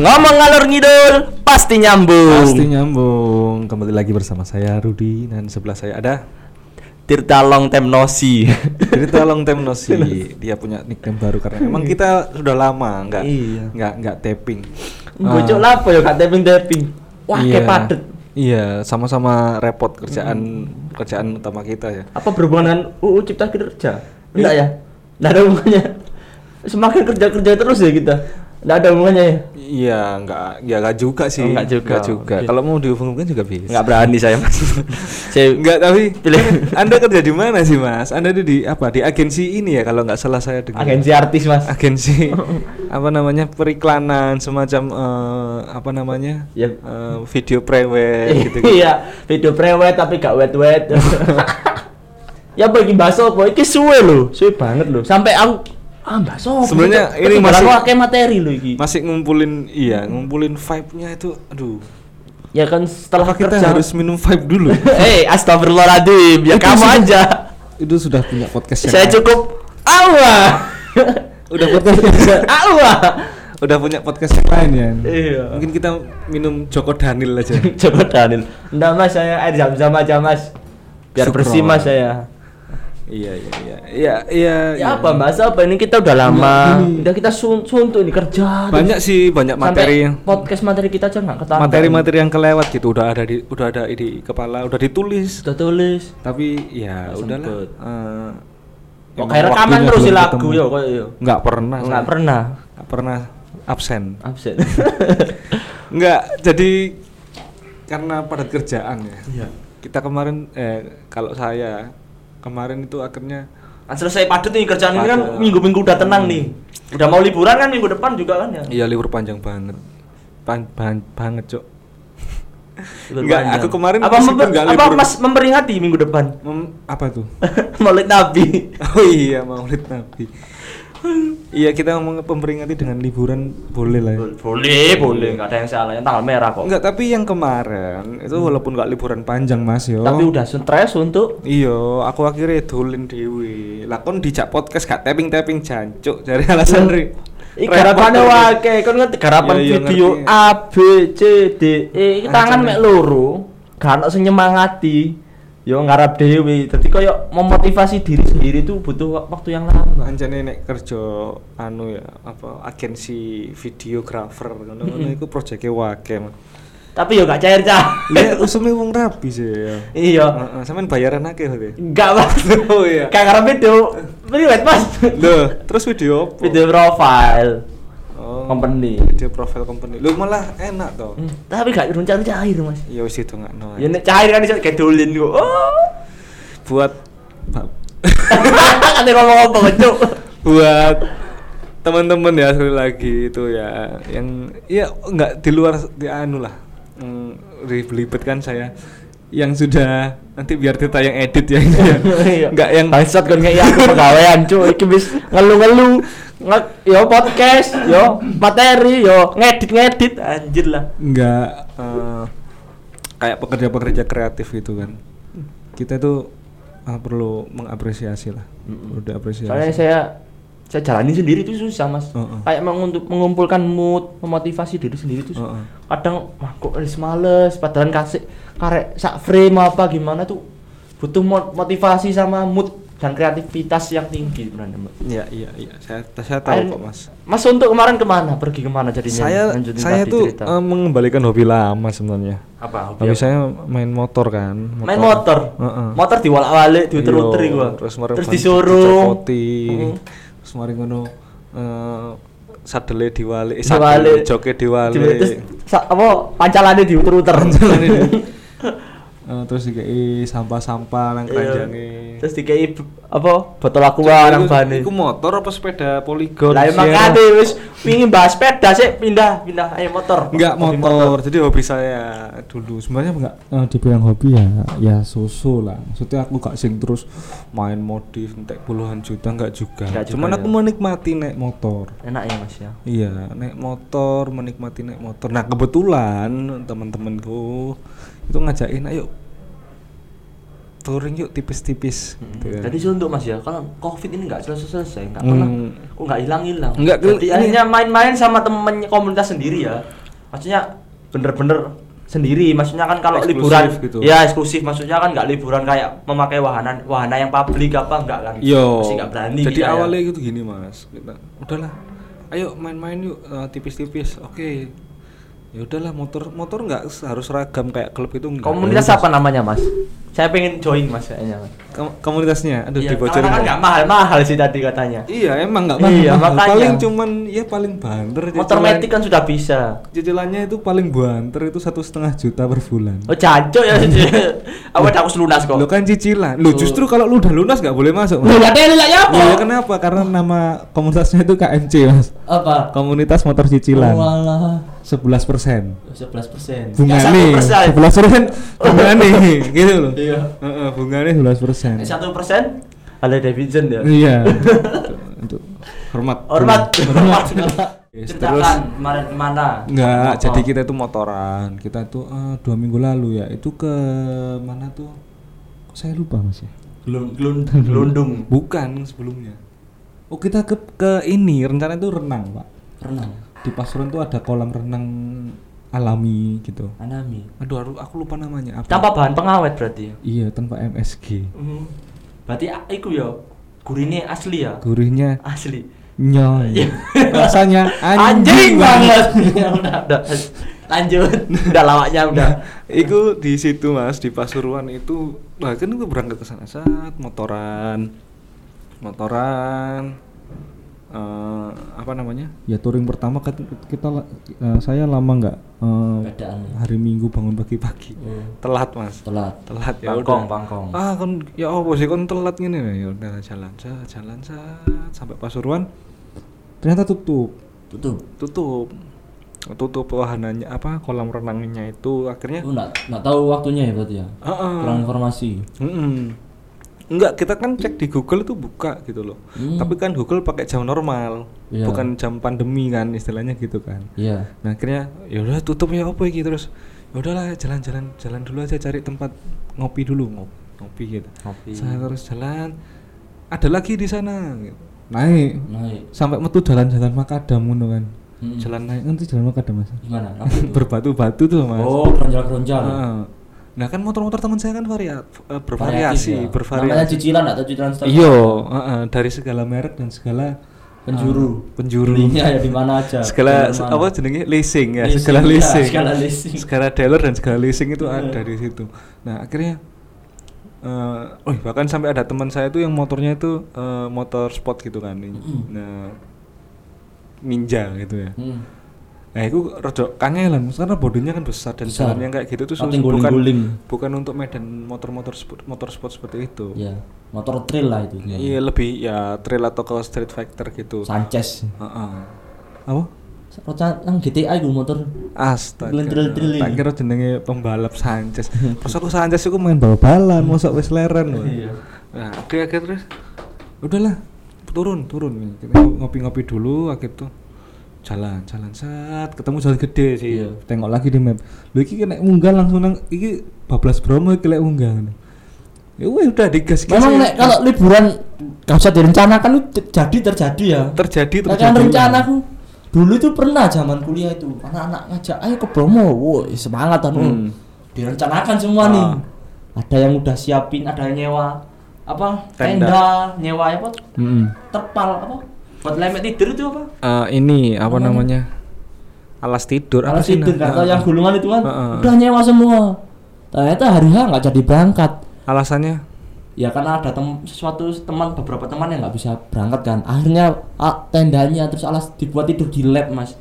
Ngomong ngalor ngidul pasti nyambung. Pasti nyambung. Kembali lagi bersama saya Rudi dan sebelah saya ada Tirta Long Temnosi. Cerita Long Time No See. Dia punya nickname baru karena emang kita sudah lama nggak Iya. nggak nggak tapping. Bocok Ah, lah apa ya gak tapping tapping. Wah iya. kayak padet. Iya, sama-sama repot kerjaan kerjaan utama kita ya. Apa berhubungan dengan UU Cipta Kerja? Enggak ya? Enggak ada hubungannya. Semakin kerja kerja terus ya kita. Enggak ada hubungannya ya. Iya, nggak ya nggak juga sih. Oh, nggak juga. Nggak juga. Oke. Kalau mau dihubungkan juga bisa. Enggak berani saya mas. saya Enggak, tapi Pilih. Anda kerja di mana sih, Mas? Anda di, di apa? Di agensi ini ya kalau nggak salah saya dengar. agensi artis mas. agensi apa namanya periklanan semacam eh, apa namanya Ya. Eh, video prewed gitu, gitu. Iya, video prewed tapi gak wet wet. ya bagi bakso apa? Iki suwe lho, suwe banget lho. Sampai aku ah bakso. apa? Sebenarnya ini masih- akeh materi lho iki. masih ngumpulin iya ngumpulin vibe-nya itu aduh Ya kan setelah apa kita kerja harus minum vibe dulu Eh, astagfirullahaladzim. Ya Itu kamu sudah- aja. itu sudah punya podcast yang Saya cukup Allah. udah podcast Allah. udah punya podcast yang lain ya Iya. mungkin kita minum Joko Daniel aja Coba Daniel. Enggak Mas, saya air zam-zam aja Mas. Biar Syukron. bersih Mas saya. Iya iya iya iya iya Ya apa Mas? Apa ini kita udah lama. ini. Udah kita sun suntuk ini kerja. banyak sih banyak Sampai materi yang podcast materi kita aja nggak ketahuan. materi-materi yang kelewat gitu udah ada di udah ada di kepala udah ditulis sudah tulis. tapi ya Nggak udahlah sempet. eh, Kok kayak rekaman terus sih belum lagu ya kok yo. nggak pernah Nggak pernah Nggak pernah absen absen. nggak jadi karena padat kerjaan ya Iya. kita kemarin eh kalau saya kemarin itu akhirnya Kan selesai padat nih kerjaan ini kan minggu-minggu udah tenang nih. Udah mau liburan kan minggu depan juga kan ya. iya libur panjang banget Pan- ban- banget cok Libur Nggak, panjang. aku kemarin apa, memper- nggak apa Mas memperingati minggu depan? Mem- apa tuh Maulid Nabi. oh iya maulid nabi iya kita ngomong memperingati dengan liburan boleh lah ya. Boleh, boleh, nggak ada yang salah. Yang tanggal merah kok. Enggak, tapi yang kemarin itu walaupun nggak liburan panjang mas yo. Tapi udah stres untuk Iya, aku akhirnya dolin dewi. Lah kon dijak podcast gak tapping tapping jancuk dari alasan ri. Garapane wae, kon ngerti garapan Iya, iya, video. A B C D E tangan mek loro. Gak ono sing nyemangati. Yo ngarap dhewe. Dadi koyo memotivasi diri sendiri tuh butuh wak- waktu yang lama. Anjane nek kerja anu ya apa agensi videografer ngono-ngono iku projeke wake. Mas. Tapi yo gak cair cah. Lah usume wong rapi sih ya. Iya. Sampean bayaran akeh berarti. Enggak, Mas. Oh iya. Gak ngarep video. Priwet, Mas. Loh, terus video apa? Video profile company. Video profile company. Lu malah enak toh. Hmm, Tapi gak runcal cair, Mas. Ya wis itu nggak no. Ya nek cair kan iso gedulin kok. Oh. buat Kan ngomong apa, Cuk? buat teman-teman ya sekali lagi itu ya yang ya nggak di luar di anu lah mm, belibet kan saya yang sudah nanti biar kita yang edit ya ini ya. Iya. nggak yang bangsat kon kayak aku pegawaian cuy iki wis ngelu-ngelu nge yo podcast yo materi yo ngedit-ngedit anjir lah. Nggak. Eh, kayak pekerja-pekerja kreatif gitu kan. Kita itu eh, perlu mengapresiasi lah. Perlu diapresiasi. Soalnya saya saya jalani sendiri tuh susah mas. Heeh. kayak menguntuk mengumpulkan mood memotivasi diri sendiri tuh Heeh. kadang wah kok harus males padahal kasih karek sak frame apa gimana tuh? Butuh mo- motivasi sama mood dan kreativitas yang tinggi sebenarnya Mbak. Iya iya iya saya saya tahu kok mas mas untuk kemarin ke mana pergi ke mana jadinya saya saya tuh cerita. eh, mengembalikan hobi lama sebenarnya apa hobi hobi apa? saya main motor kan main motor Heeh. motor diwalak-walik diuter-uter Iya, gua terus terus disuruh dicopoti Heeh. terus mari ngono eh sadele diwali eh, Diwalik. sadele joke diwali Di- terus apa pancalannya diuter-uter Eh, terus dikei sampah-sampah nang Iya. keranjange. Terus dikei apa botol aqua nang bane. iku motor apa sepeda poligon? Lah emang kate wis. Pingin bahas sepeda sih pindah pindah. Ayo motor. Enggak Hobi motor. jadi hobi saya dulu. Sebenarnya enggak eh, dibilang hobi ya ya susu lah. Maksudnya aku gak sing terus main modif entek puluhan juta enggak juga. Enggak juga cuman ya. aku menikmati naik motor. Enak ya mas ya? Iya naik motor menikmati naik motor. Nah kebetulan teman-temanku itu ngajakin ayo touring yuk tipis-tipis gitu kan. Jadi suntuk mas ya, kalau covid ini nggak selesai-selesai, nggak Hmm. pernah, kok nggak hilang-hilang. Nggak, Jadi akhirnya main-main sama temen komunitas sendiri ya. Maksudnya bener-bener sendiri. Maksudnya kan kalau Eksklusif liburan, gitu. ya eksklusif. Maksudnya kan nggak liburan kayak memakai wahana wahana yang publik apa nggak kan? Yo. Masih nggak berani. Jadi kita ya. awalnya gitu gini mas, kita udahlah, ayo main-main yuk eh, tipis-tipis. Oke, ya udahlah motor motor nggak harus seragam kayak klub itu enggak. Komunitas Ya apa namanya mas? Saya pengen join mas kayaknya. Mas. Kom- komunitasnya, aduh Iya, dibocorin. kan Mas. nggak mahal-mahal sih tadi katanya. Iya emang nggak Iya, mahal. makanya. Paling cuman ya paling banter. Motor metik kan sudah bisa. Cicilannya itu paling banter itu satu setengah juta per bulan. Oh jancuk ya. Apa udah aku lunas kok. Lo kan cicilan. Lo Oh. justru kalau lu udah lunas nggak boleh masuk. Mas. ya teli lah ya apa? Iya kenapa? Karena nama komunitasnya itu KMC mas. Apa? Komunitas motor cicilan. Oh, 11 persen. 11 persen. Bunga nih, 11 persen. Bunga nih, gitu loh. Iya. Heeh, bunganya 11 persen. Satu persen ada Davidson ya. Iya. Untuk hormat. Hormat, hormat. Yes, Ceritakan kemarin ke mana? Enggak, Apa? jadi kita itu motoran. Kita tuh eh, dua minggu lalu ya. Itu ke mana tuh? Kok saya lupa mas ya? Gelun- gelun- gelundung. Bukan sebelumnya. Oh kita ke ke ini rencana itu renang pak. Renang. Di Pasuruan tuh ada kolam renang alami gitu. Anami. Aduh, aku lupa namanya apa. Tanpa bahan pengawet berarti ya. Iya tanpa MSG. Hmm. Berarti a- iku ya gurine asli ya. Gurihnya Asli. nyoy. Iya. Rasanya Anjing banget. Ya udah, udah. Lanjut. Udah lawaknya udah. Iku di situ mas di Pasuruan itu bahkan itu berangkat ke sana saat motoran, motoran, eh, apa namanya? Ya touring pertama kan kita eh, saya lama nggak eh, Bedaan ya. hari Minggu bangun pagi-pagi, Oh. telat mas, Telat. telat ya Pangkong, udah. pangkong. Ah kan ya apa sih kan telat gini ya udah jalan jalan jalan jalan sampai Pasuruan ternyata tutup Tutup. tutup tutup wahananya apa kolam renangnya itu akhirnya Lu enggak enggak tahu waktunya ya berarti ya. Heeh. Kurang informasi. Mm-mm. Enggak, kita kan cek di Google itu buka gitu loh. Hmm. Tapi kan Google pakai jam normal, Iya. bukan jam pandemi kan istilahnya gitu kan. Iya. Nah, akhirnya ya udah tutup ya apa gitu terus. Ya udahlah jalan-jalan jalan dulu aja cari tempat ngopi dulu, ngopi, ngopi gitu. Ngopi. Saya terus jalan. Ada lagi di sana gitu. Naik Naik. sampai metu jalan-jalan makadam ngono kan. Hmm. Jalan naik nanti jalan makadam Mas. Gimana? Berbatu-batu tuh, Mas. Oh, keronjal-keronjal. Heeh. Nah kan motor-motor teman saya kan varia, eh, Variatif bervariasi, ya. Namanya bervariasi. cicilan atau cicilan standar? Iya, heeh, dari segala merek dan segala Penjuru. eh, penjuru. Belinya ya di mana aja. Segala se- apa jenenge leasing ya, Leasing, segala ya, leasing. segala leasing. Segala dealer dan segala leasing itu Iya. ada di situ. Nah, akhirnya eh oh, bahkan sampai ada teman saya tuh yang motornya itu eh, motor sport gitu kan. Nah, ninja gitu ya. Hmm. Nah, itu rada kangelan karena bodinya kan besar dan Besar. jalannya kayak gitu tuh Pating bukan guling-guling. bukan untuk medan motor-motor sport, motor sport seperti itu. Iya. Motor trail lah itu. Iya lebih ya trail atau ke street fighter gitu. Sanchez. Heeh. Apa? Roca nang GTA itu motor Astaga. Drill-drill Tak ini. kira jenenge pembalap Sanchez. Pas aku Sanchez aku main bal-balan, mosok wis leren. Iya. Nah, oke akhir terus udahlah turun turun kita ngopi-ngopi dulu akhir tuh jalan jalan saat ketemu jalan gede sih Iya. tengok lagi di map lu iki naik munggah langsung nang iki bablas Bromo iki lek munggah ya udah digas gas Memang nek kalau liburan gak usah direncanakan itu jadi terjadi ya. terjadi terjadi kan rencanaku dulu itu pernah zaman kuliah itu anak-anak ngajak ayo ke Bromo, woi semangat anu. Hmm. Direncanakan semua Ah. nih. Ada yang udah siapin, ada yang nyewa apa Tenda. tenda, nyewa apa Mm-mm. terpal apa buat lemet tidur itu apa? Eh, ini apa Apa namanya alas tidur Alas tidur atau yang gulungan itu kan Heeh. udah nyewa semua. Ternyata hari H nggak jadi berangkat. alasannya Ya karena ada tem sesuatu teman beberapa teman yang nggak bisa berangkat kan. Akhirnya ah, tendanya terus alas dibuat tidur di lab mas.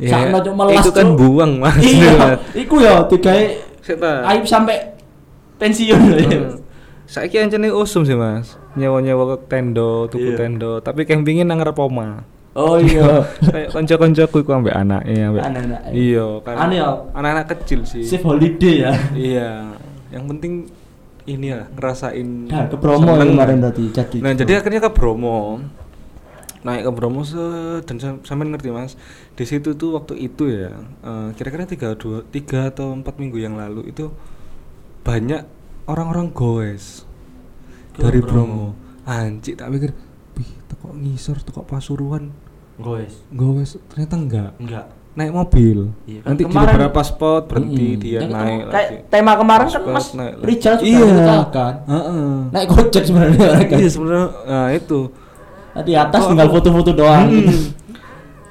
ya, Sakno cuk melas, itu kan buang mas iya, iku ya tiga aib sampai pensiun. Heeh. Saiki ancene usum sih Mas. Nyewa-nyewa ke tendo, tuku Iya. tendo, tapi campingin nang ngarep oma. Oh iya. Kayak kanca-kancaku iku ambek anake ambek. Anak-anak. Iya, kan. Anak-anak kecil sih. Safe holiday ya. Iya. Yang penting ini ya ngerasain Nah, ke Bromo seneng. kemarin tadi jadi. Nah, jadi akhirnya ke Bromo. Naik ke Bromo se dan sam- sampean ngerti Mas. Di situ tuh waktu itu ya, eh, kira-kira tiga dua tiga atau empat minggu yang lalu itu banyak orang-orang goes dari Bromo. Anjir tak pikir, "Wih, teko ngisor, teko Pasuruan." Goes. Goes ternyata enggak. Enggak. Naik mobil. Iya, kan Nanti di kemarin- beberapa spot berhenti Mm-mm. dia naik kayak lagi. tema kemarin kan Mas naik. Rijal juga Iya. kecelakaan. Heeh. Naik gojek sebenarnya. Iya sebenarnya nah itu. Di atas Oh, tinggal foto-foto doang. Mm.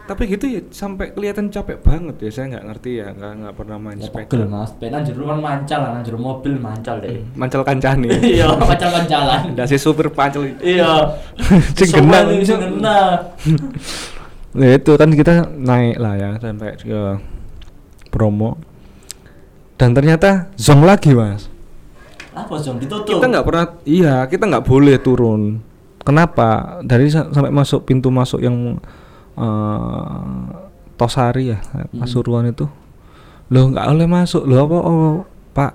Tapi gitu ya sampai kelihatan capek banget ya. Saya nggak ngerti ya, nggak nggak pernah main Ya sepeda. pegel mas. Penan jero kan mancal nang jero mobil mancal deh. Mancal kancane. Iya, Pacal-pacalan. Ndak si supir pancel itu. iya. Sing genah. sing genah. Ya itu kan kita naik lah ya sampai ke promo. Dan ternyata zong lagi mas. Apa Jong ditutup? Kita nggak pernah, iya kita nggak boleh turun. Kenapa? Dari sa- sampai masuk pintu masuk yang eh, Tosari ya, Pasuruan itu. Loh nggak boleh masuk. Loh apa? Oh, Pak.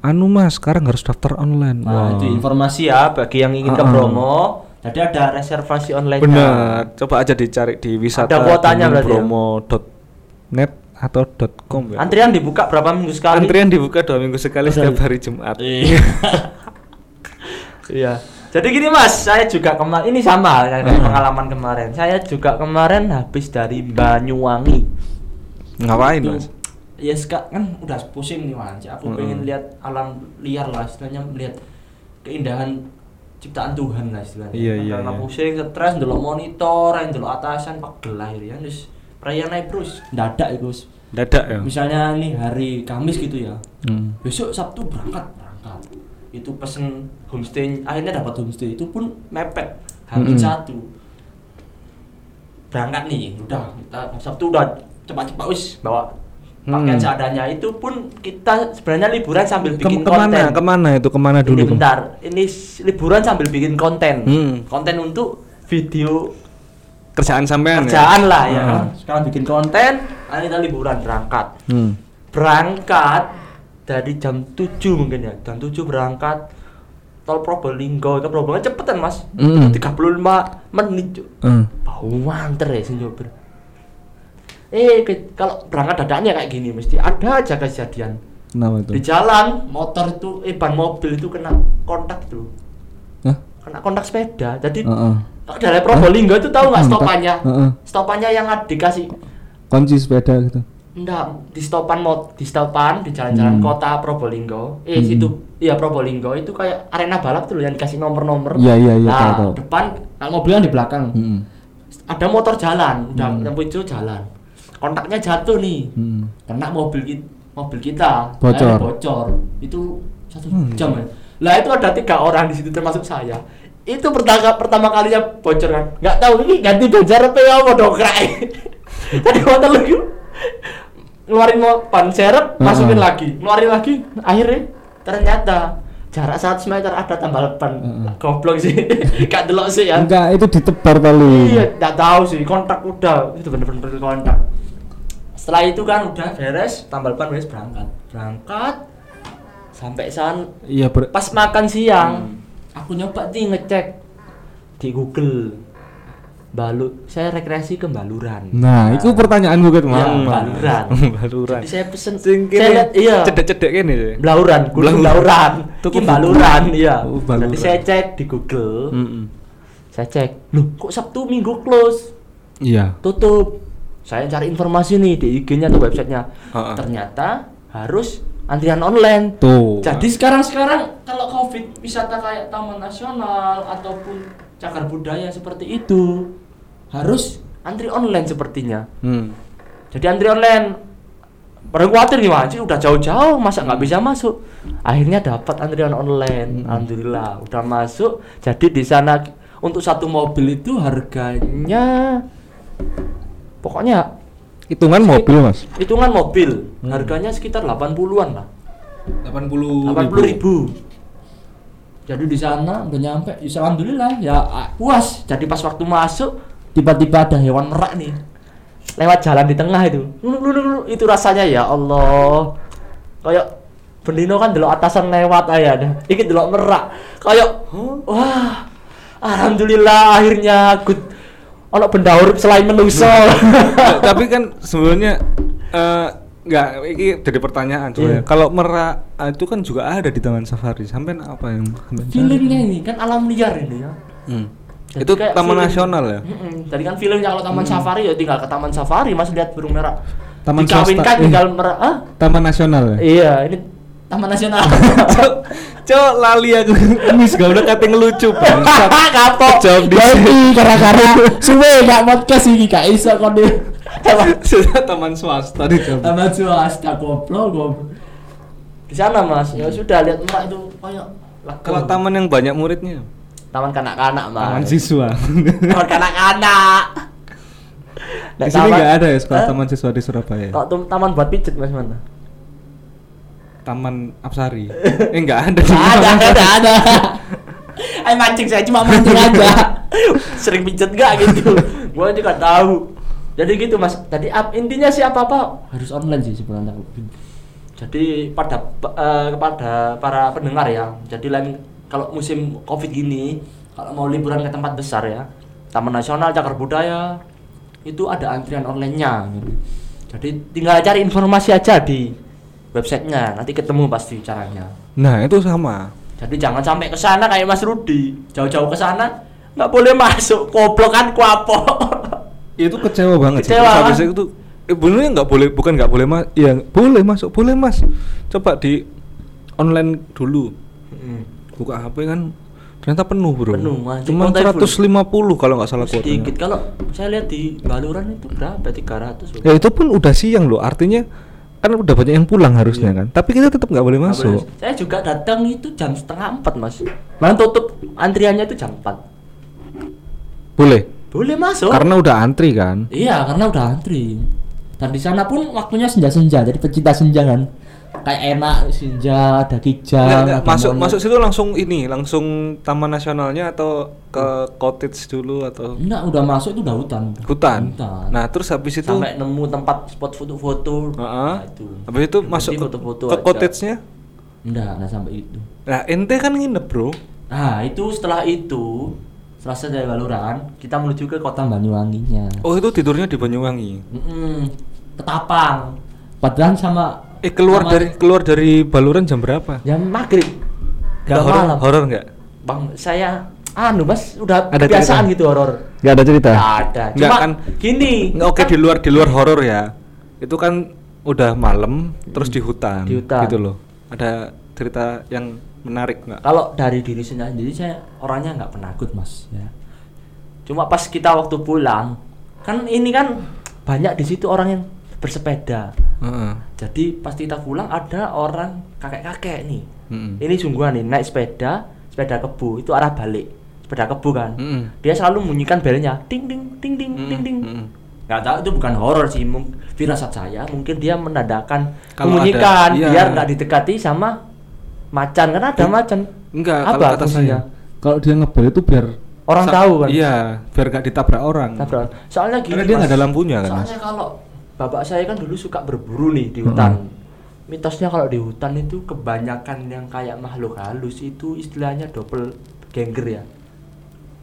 Anu mas, sekarang harus daftar online. Nah, Wah. itu informasi ya bagi yang ingin ke Ah, ah. Bromo. Jadi ada reservasi online. Benar. Coba aja dicari di wisata Ada kuotanya berarti ya? bromo.net atau .com ya. Antrian dibuka berapa minggu sekali? Antrian dibuka dua minggu sekali Benar. setiap hari Jumat. Iya. Iya. Jadi gini Mas, saya juga kemarin ini sama kayak Hmm. pengalaman kemarin. Saya juga kemarin habis dari Banyuwangi. Ngapain Itu- mas? Ya seka- kan udah pusing nih Mas. Aku Mm-mm. pengen lihat alam liar lah, istilahnya melihat keindahan ciptaan Tuhan lah istilahnya. Iya, Kan iya, Karena iya. pusing, stres, ndelok monitor, ndelok atasan, pegel lah ya. Terus perayaan naik terus, dadak itu. Dadak ya. Misalnya nih hari Kamis gitu ya. Hmm. Besok Sabtu berangkat, berangkat. Itu pesen homestay, akhirnya dapat homestay itu pun mepet. Hamin Mm-mm. satu. Berangkat nih, udah kita Sabtu udah cepat-cepat wis bawa pakaian Hmm. seadanya itu pun kita sebenarnya liburan sambil Ke- bikin ke mana? konten. Ke mana itu? Ke mana dulu? Ini bentar, ini liburan sambil bikin konten. Hmm. Konten untuk video Kerjaan sampean kerjaan ya? lah ya. Hmm. Sekarang bikin konten, akhirnya kita liburan berangkat. Hmm. Berangkat dari jam 7 mungkin ya. Jam 7 berangkat tol Probolinggo ke Probolinggo cepetan mas Hmm. 35 menit Cuk. Hmm. bau wanter ya sih nyopir eh kalau berangkat dadanya kayak gini mesti ada aja kejadian Kenapa itu? di jalan motor itu eh ban mobil itu kena kontak tuh Hah? kena kontak sepeda jadi Heeh. kalau dari Probolinggo itu tahu nggak stopannya Heeh. stopannya yang dikasih Kunci sepeda gitu. Enggak, di stopan mot di stopan di jalan-jalan Hmm. kota Probolinggo. Eh Hmm. situ iya Probolinggo itu kayak arena balap tuh yang dikasih nomor-nomor. Iya, iya, iya, Nah, tahu, tahu. depan nah, mobilnya di belakang. Hmm. Ada motor jalan, udah Hmm. lampu hijau jalan. Kontaknya jatuh nih. Hmm. Kena mobil kita, mobil kita. Bocor. Akhirnya bocor. Itu satu Hmm. jam ya. Lah itu ada tiga orang di situ termasuk saya. Itu pertama pertama kalinya bocor kan. Nggak tahu ini ganti bajar apa ya apa dongkrak. Tadi motor lagi ngeluarin mau ban serep, masukin lagi, ngeluarin lagi. Akhirnya ternyata jarak 100 meter ada tambal ban. Heeh. Goblok sih. Gak delok sih ya. Enggak, itu ditebar kali. Iya, nggak tahu sih. Kontak udah, itu bener-bener kontak. Setelah itu kan udah beres, tambal ban beres berangkat. Berangkat sampai sana Iya, ber- pas makan siang, Hmm. aku nyoba nih ngecek di Google. Balu, saya rekreasi ke Baluran. Nah, itu pertanyaan gue Iya, kemarin. Baluran. Baluran. Jadi saya pesen, Sing saya lihat, iya. Cedek-cedek gini sih. Belauran, Gunung Belauran. Tuku Ini Baluran, iya. Oh, Baluran. Jadi saya cek di Google, Mm-mm. saya cek, loh kok Sabtu Minggu close? Iya. tutup. Saya cari informasi nih di IG-nya atau websitenya. Heeh. Ternyata harus antrian online. Tuh. Jadi sekarang-sekarang kalau COVID wisata kayak Taman Nasional ataupun cagar budaya seperti itu harus antri online sepertinya. Hmm. Jadi antri online Baru khawatir nih Mas, udah jauh-jauh masa nggak bisa masuk. Akhirnya dapat antrian online, Hmm. alhamdulillah udah masuk. Jadi di sana untuk satu mobil itu harganya pokoknya Hitungan mobil, Mas. hitungan mobil Hmm. harganya sekitar 80-an lah 80 80 ribu jadi di sana udah nyampe. Ya alhamdulillah ya ah, puas. Jadi pas waktu masuk tiba-tiba ada hewan merak nih. Lewat jalan di tengah itu. Itu rasanya ya Allah. Kayak Bendino kan delok atasan lewat aja dah iki delok merak. Kayak wah alhamdulillah akhirnya good. Ono benda urip selain Nggak, tapi kan sebenarnya eh, Enggak, ini jadi pertanyaan sebenarnya. Iya. Kalau Merak ah, itu kan juga ada di Taman Safari. Sampai apa yang? Feelingnya ini kan alam liar ini ya. Hmm. Jadi Itu kayak taman feeling- nasional ya? Mm-mm. Tadi kan feelingnya kalau taman safari ya tinggal ke taman safari mas lihat burung merah. Taman Dikawinkan tinggal merah. Ah? Taman nasional ya? Iya, ini taman nasional. Cok lali aku mis gak udah kate ngelucu bangsat. Kapok. Jawab di Ganti gara-gara suwe gak podcast iki gak iso kon Sudah taman swasta di. Taman swasta goblok goblok. Di sana mas, ya sudah lihat emak itu kayak Kalau taman yang banyak muridnya, taman kanak-kanak mas. taman siswa. Taman kanak-kanak. di sini nggak ada ya sekolah taman siswa di Surabaya. Tum- taman buat pijet mas mana? Taman Apsari. Eh nggak ada. Nggak ada, nggak ada, ada. Ayo mancing saya cuma mancing aja. Sering pijet nggak gitu? Gua juga tahu. Jadi gitu mas. Tadi ap- intinya sih apa harus online sih sebenarnya. Jadi pada eh, kepada para pendengar ya. Jadi lain kalau musim covid gini, kalau mau liburan ke tempat besar ya, Taman Nasional, Cagar Budaya, itu ada antrian online-nya. gitu. Jadi tinggal cari informasi aja di websitenya, nanti ketemu pasti caranya. Nah itu sama. Jadi jangan sampai ke sana kayak Mas Rudi, jauh-jauh ke sana nggak boleh masuk, goblok kan kuapo. Itu kecewa banget. sih. Kecewa, habis kan? itu eh benernya nggak boleh, bukan nggak boleh mas, ya boleh masuk, boleh mas. Coba di online dulu. Buka HP kan ternyata penuh bro. Penuh, Mas. Cuma Kota Ibu. 150 kalau nggak salah Sedikit kuotanya. kalau saya lihat di Baluran itu berapa? 300. Ya itu pun udah siang loh. Artinya kan udah banyak yang pulang harusnya Iya. kan. Tapi kita tetap nggak boleh masuk. boleh. Saya juga datang itu jam setengah empat mas. Malah tutup antriannya itu jam 4 Boleh. Boleh masuk. Karena udah antri kan. Iya, karena udah antri. Dan di sana pun waktunya senja-senja, jadi pecinta senja kan. Kayak enak senja, ada kijang, ada masuk mono. masuk situ langsung ini, langsung taman nasionalnya atau ke cottage dulu atau Enggak, udah masuk itu udah hutan. hutan. Hutan. Nah, terus habis itu sampai nemu tempat spot foto-foto. Heeh. Nah, itu. Habis itu Berhenti masuk ke, foto-foto ke aja. cottage-nya. Enggak, enggak sampai itu. Nah, ente kan nginep, Bro. Nah, itu setelah itu setelah saya dari Baluran, kita menuju ke kota Banyuwanginya. Oh, itu tidurnya di Banyuwangi. Mm-mm, Ketapang. Padahal sama Eh, keluar sama- dari keluar dari Baluran jam berapa? jam maghrib. Nggak Udah horor, malam. horor nggak? Bang, saya anu Mas, udah Ada kebiasaan cerita? gitu horor. Nggak ada cerita. Nggak ada. Nggak Cuma kan? gini. Nggak oke kan- di luar di luar horor ya. Itu kan udah malam terus di hutan. Di hutan. Gitu loh. Ada cerita yang menarik nggak? Kalau dari diri sendiri saya orangnya nggak penakut mas ya. Cuma pas kita waktu pulang kan ini kan banyak di situ orang yang bersepeda. Heeh. Jadi pas kita pulang ada orang kakek-kakek nih. Mm-mm. Ini sungguhan nih naik sepeda, sepeda kebu itu arah balik. Sepeda kebu kan. Mm-mm. Dia selalu bunyikan belnya ting ting ting ting ting ting. Mm-mm. Nggak tahu itu bukan horor sih, firasat saya mungkin dia menandakan Kalau membunyikan ada- iya. biar nggak didekati sama macan karena ada macan. Enggak, Apa kalau kata fungsinya? saya. Kalau dia ngebel itu biar Orang sa- tahu kan. Iya, biar gak ditabrak orang. Tabrak. Soalnya gini. Karena dia nggak ada lampunya kan, Soalnya kalau bapak saya kan dulu suka berburu nih di hutan. Mitosnya kalau di hutan itu kebanyakan yang kayak makhluk halus itu istilahnya double ganger ya.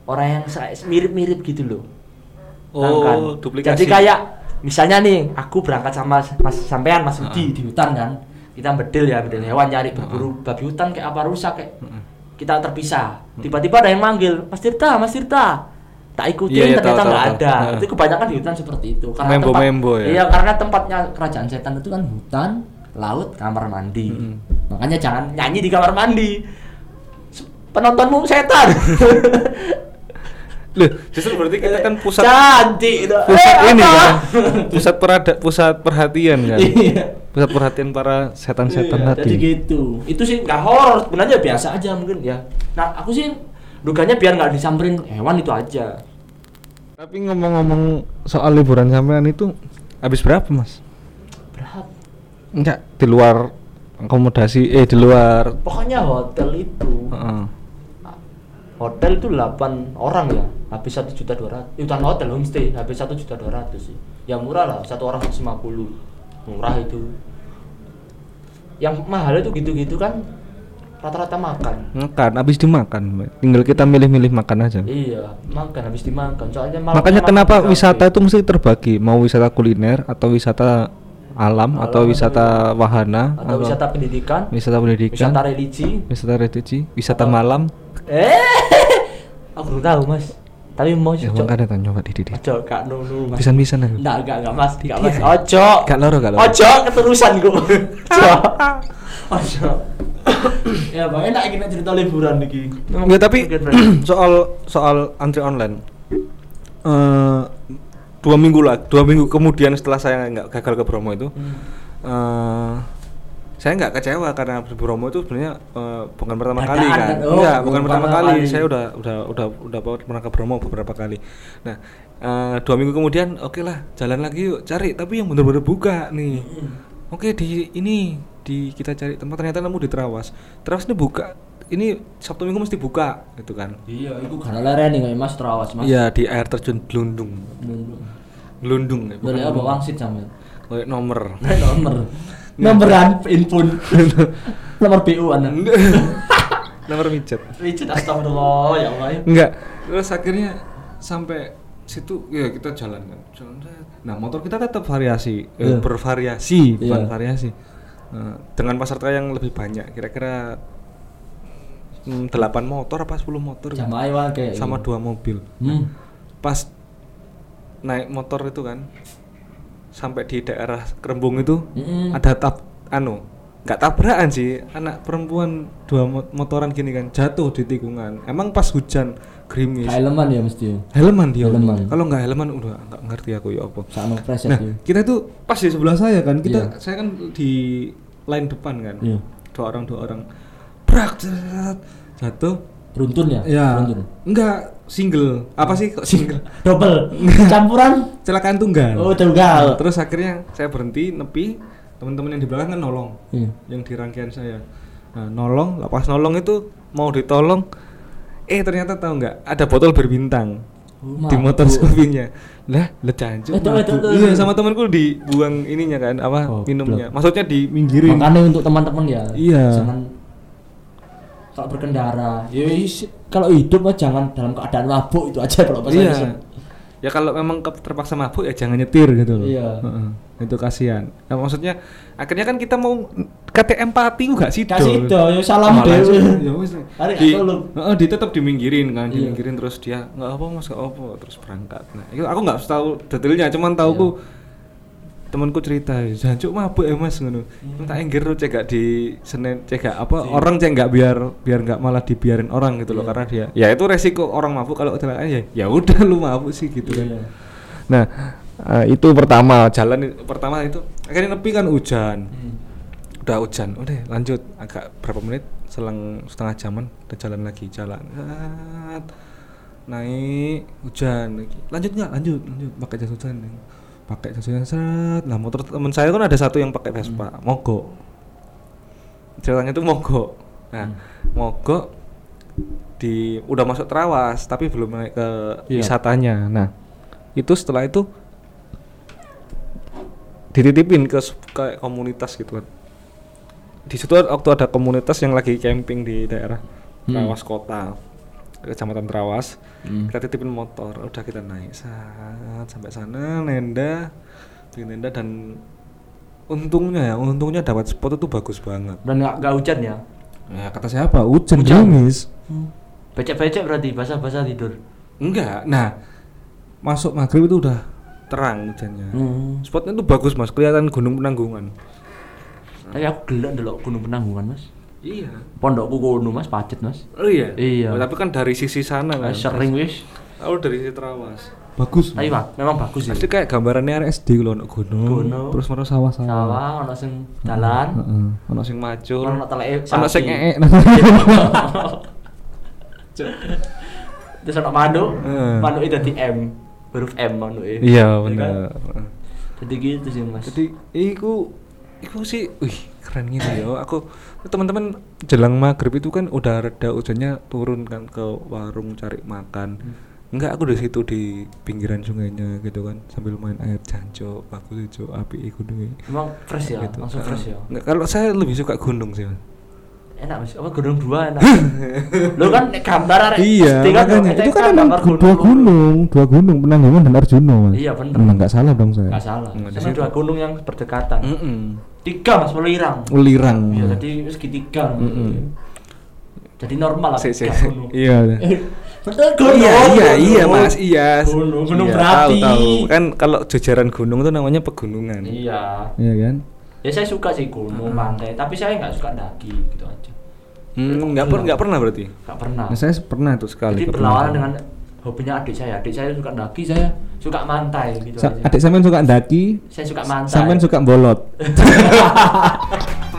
Orang yang sa- mirip-mirip gitu loh. Oh, Kan? duplikasi. Jadi kayak misalnya nih, aku berangkat sama Mas sampean Mas Rudi Ah. di hutan kan. Kita bedil ya, bedil hewan nyari berburu babi hutan kayak apa rusak kayak. Kita terpisah. Tiba-tiba ada yang manggil, Mas Tirta, Mas Tirta. Tak ikutin Iya, iya, ternyata nggak ada. Heeh. Itu kebanyakan di hutan seperti itu. Membo-membo ya? Iya, karena tempatnya kerajaan setan itu kan hutan, laut, kamar mandi. Mm-mm. Makanya jangan nyanyi di kamar mandi. Penontonmu setan. Loh, justru berarti kita kan pusat cantik pusat Eh, ini apa? kan. Pusat perada, pusat perhatian kan. Iya. Pusat perhatian para setan-setan Iya, tadi. Jadi gitu. Itu sih nggak horor, sebenarnya biasa aja mungkin ya. Nah, aku sih duganya biar nggak disamperin hewan itu aja. Tapi ngomong-ngomong soal liburan sampean itu habis berapa, Mas? Berapa? Enggak, di luar akomodasi eh di luar Pokoknya hotel itu. Heeh. Hotel itu 8 orang ya, habis satu juta dua ratus. Hutan hotel homestay habis satu juta dua ratus sih. Yang murah lah, satu orang 150 Murah itu. Yang mahal itu gitu-gitu kan rata-rata makan. makan habis dimakan tinggal kita milih-milih makan aja Iya, makan habis dimakan. Soalnya makanya kenapa kafe. wisata itu mesti terbagi mau wisata kuliner atau wisata alam, atau Alam wisata wahana atau wisata pendidikan, wisata pendidikan, wisata religi. wisata religi, wisata Atau- malam. Eh, aku belum tahu mas. Tapi mau Ya cocok. makanya tanya Pak Didi. Ojo, gak nunu mas. Pisan-pisan aku. Enggak, enggak, enggak mas, enggak mas. Ojo. Gak loro, gak loro. Ojo, keterusan gue. Ojo. Ojo. ya bang, enak kita cerita liburan nih. Enggak tapi soal soal antri online. eh dua minggu lah, dua minggu kemudian setelah saya nggak gagal ke Bromo itu, Hmm. eh saya nggak kecewa karena Bromo itu sebenarnya eh, bukan pertama kali kan? Oh, Enggak, bukan pertama kali. kali. Saya udah udah udah udah pernah ke Bromo beberapa kali. Nah eh, dua minggu kemudian, oke lah jalan lagi yuk cari, tapi yang bener-bener buka nih. Oke di ini di kita cari tempat ternyata nemu di Trawas. Trawas ini buka ini Sabtu Minggu mesti buka gitu kan. Iya, itu karena lereni kayak mas terawas mas. Iya di air terjun Glundung. Nunu. Glundung ya. Boleh apa wangsit. Kayak nomor. Nomor. Nomoran infun. Nomor BU anda. nomor mijet. Wicit astagfirullah ya Allah. ya. Enggak. Terus akhirnya sampai situ ya kita jalan kan. Jalan. Nah, motor kita tetap variasi, eh, Iya. bervariasi, bukan Iya. variasi. Nah, dengan peserta yang lebih banyak, kira-kira hmm, 8 motor apa 10 motor gitu. Jamaah wae kayak. sama gitu. dua mobil. Hmm. Pas naik motor itu kan sampai di daerah Kerembung itu Mm-mm. ada tab anu nggak tabrakan sih anak perempuan dua mo- motoran gini kan jatuh di tikungan emang pas hujan gerimis Helman ya mesti. helman dia Helman. kalau nggak helman udah nggak ngerti aku ya apa Sakno preset nah ya. kita itu pas di sebelah saya kan kita Iya. saya kan di line depan kan Iya. dua orang dua orang brak jat, jatuh Beruntun ya? ya Beruntun. enggak single apa sih kok single Double. Campuran. kecelakaan tunggal Oh, tunggal. terus akhirnya saya berhenti nepi teman-teman yang di belakang kan nolong Iya. yang di rangkaian saya nah nolong lepas nolong itu mau ditolong eh ternyata tahu nggak ada botol berbintang Oh, di motor. Scoopy-nya lah tuh. iya sama temanku dibuang ininya kan apa Goblok. minumnya maksudnya diminggirin Makanya untuk teman-teman ya. Iya. Jangan kalau berkendara. Ya kalau hidup mah jangan dalam keadaan mabuk itu aja kalau pas iya ya kalau memang terpaksa mabuk ya jangan nyetir gitu loh Iya. Heeh. itu kasihan nah, maksudnya akhirnya kan kita mau kate empati gak sih Kasih do, ya salam dewe. aja, ya di. Heeh, di tetap diminggirin kan, Iya. diminggirin terus dia nggak apa mas nggak apa terus berangkat. Nah, itu aku nggak tahu detailnya, cuman tahu Iya. ku temanku cerita, jancuk mabuk ya mas ngono. Hmm. Tak enggir lu cegak di Senin cegak apa Iya. orang cek nggak biar biar nggak malah dibiarin orang gitu loh Iya. karena dia ya itu resiko orang mabuk kalau kecelakaan ya ya udah lu mabuk sih gitu kan. Iya. Nah, eh, itu pertama jalan pertama itu akhirnya nepi kan hujan Hmm. udah hujan udah lanjut agak berapa menit selang setengah jaman udah jalan lagi jalan naik hujan lagi. lanjut nggak lanjut lanjut pakai jas hujan pakai jas hujan seret lah motor teman saya kan ada satu yang pakai Vespa mogok. Ceritanya tuh mogok. Nah mogok di udah masuk Trawas tapi belum naik ke Iya. wisatanya. Nah itu setelah itu dititipin ke ke komunitas gitu kan. Di situ waktu ada komunitas yang lagi camping di daerah Hmm. Kota kecamatan Trawas Hmm. kita titipin motor udah kita naik saat sampai sana nenda bikin nenda dan untungnya ya untungnya dapat spot itu bagus banget Dan nggak nggak hujan ya? ya kata siapa hujan Hujan. gerimis Becek-becek berarti basah-basah tidur. enggak nah masuk maghrib itu udah terang hujannya Hmm. spotnya itu bagus mas kelihatan gunung penanggungan Tapi aku gelek ndelok Gunung Penanggungan, Mas. Iya Pondokku kono, Mas, pacet, Mas. oh iya Iya. Oh, tapi kan dari sisi sana kan Sering wis. oh dari sisi Trawas bagus Tapi Mas, memang bagus ya. Pasti kayak gambarannya RSD kalau ono gunung, Gunung. terus ono sawah-sawah. Sawah ono sing dalan. Heeh. Ono sing macul. Ono teleke Ono sing ngek. Terus ono manuk. Heeh. Manuke dadi M. Huruf M manuke. Iya kan? bener. Jadi gitu sih, Mas. Jadi iku iku sih, wih keren gitu ya. Aku teman-teman jelang maghrib itu kan udah reda hujannya turun kan ke warung cari makan. Enggak, aku di situ di pinggiran sungainya gitu kan sambil main air jancok, bagus itu api iku duwe. Emang fresh ya, Gitu. langsung fresh ya. Enggak, kalau saya lebih suka gunung sih. Mas. Enak mas apa gunung dua enak lo kan gambar arek Iya, kan makanya itu kan emang dua gunung, dua gunung Penanggungan dan Arjuna mas. Iya, bener. Emang nggak salah dong saya. nggak salah Sama dua gunung yang berdekatan Mm-mm. tiga mas melirang Ulirang. iya jadi segitiga Mm-mm. jadi normal lah tiga gunung Iya. betul gunung Iya, iya, gunung. iya, Mas. Iya. gunung gunung Iya, berapi Tahu, tahu. Kan kalau jajaran gunung itu namanya pegunungan. iya Iya kan? ya saya suka sih gunung pantai tapi saya nggak suka daki gitu aja Hmm, nggak per, nggak pernah berarti. nggak pernah Nah, saya pernah tuh sekali. jadi berlawanan dengan hobinya adik saya adik saya suka daki saya suka mantai gitu Sa- aja adik sampean suka daki, saya suka mantai sampean suka bolot.